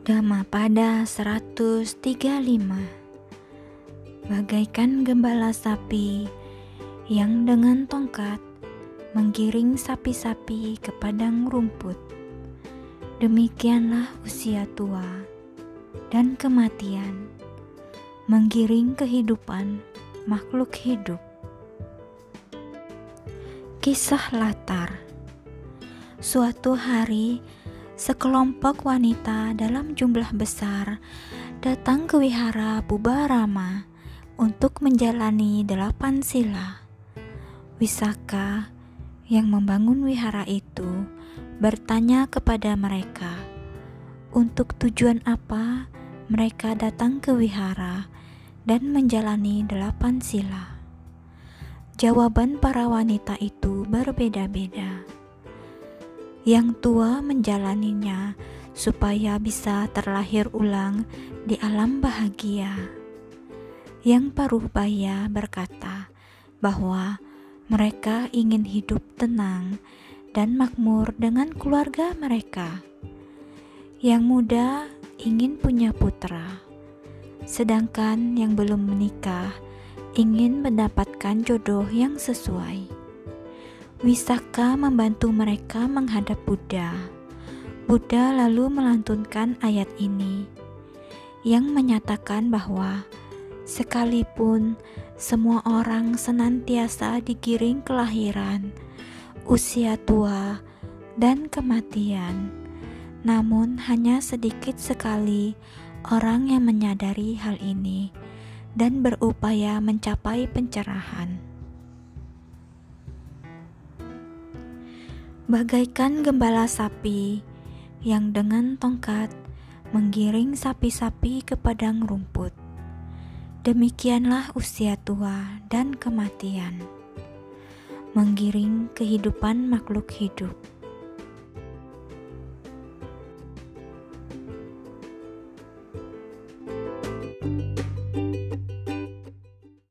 Dhammapada 135 Bagaikan gembala sapi yang dengan tongkat menggiring sapi-sapi ke padang rumput. Demikianlah usia tua dan kematian menggiring kehidupan makhluk hidup. Kisah latar Suatu hari, sekelompok wanita dalam jumlah besar datang ke wihara Bubarama untuk menjalani delapan sila. Wisaka yang membangun wihara itu bertanya kepada mereka, untuk tujuan apa mereka datang ke wihara dan menjalani delapan sila. Jawaban para wanita itu berbeda-beda. Yang tua menjalaninya supaya bisa terlahir ulang di alam bahagia. Yang paruh baya berkata bahwa mereka ingin hidup tenang dan makmur dengan keluarga mereka. Yang muda ingin punya putra, sedangkan yang belum menikah ingin mendapatkan jodoh yang sesuai. Wisaka membantu mereka menghadap Buddha. Buddha lalu melantunkan ayat ini yang menyatakan bahwa sekalipun semua orang senantiasa digiring kelahiran, usia tua, dan kematian, namun hanya sedikit sekali orang yang menyadari hal ini dan berupaya mencapai pencerahan. Bagaikan gembala sapi yang dengan tongkat menggiring sapi-sapi ke padang rumput. Demikianlah usia tua dan kematian, menggiring kehidupan makhluk hidup.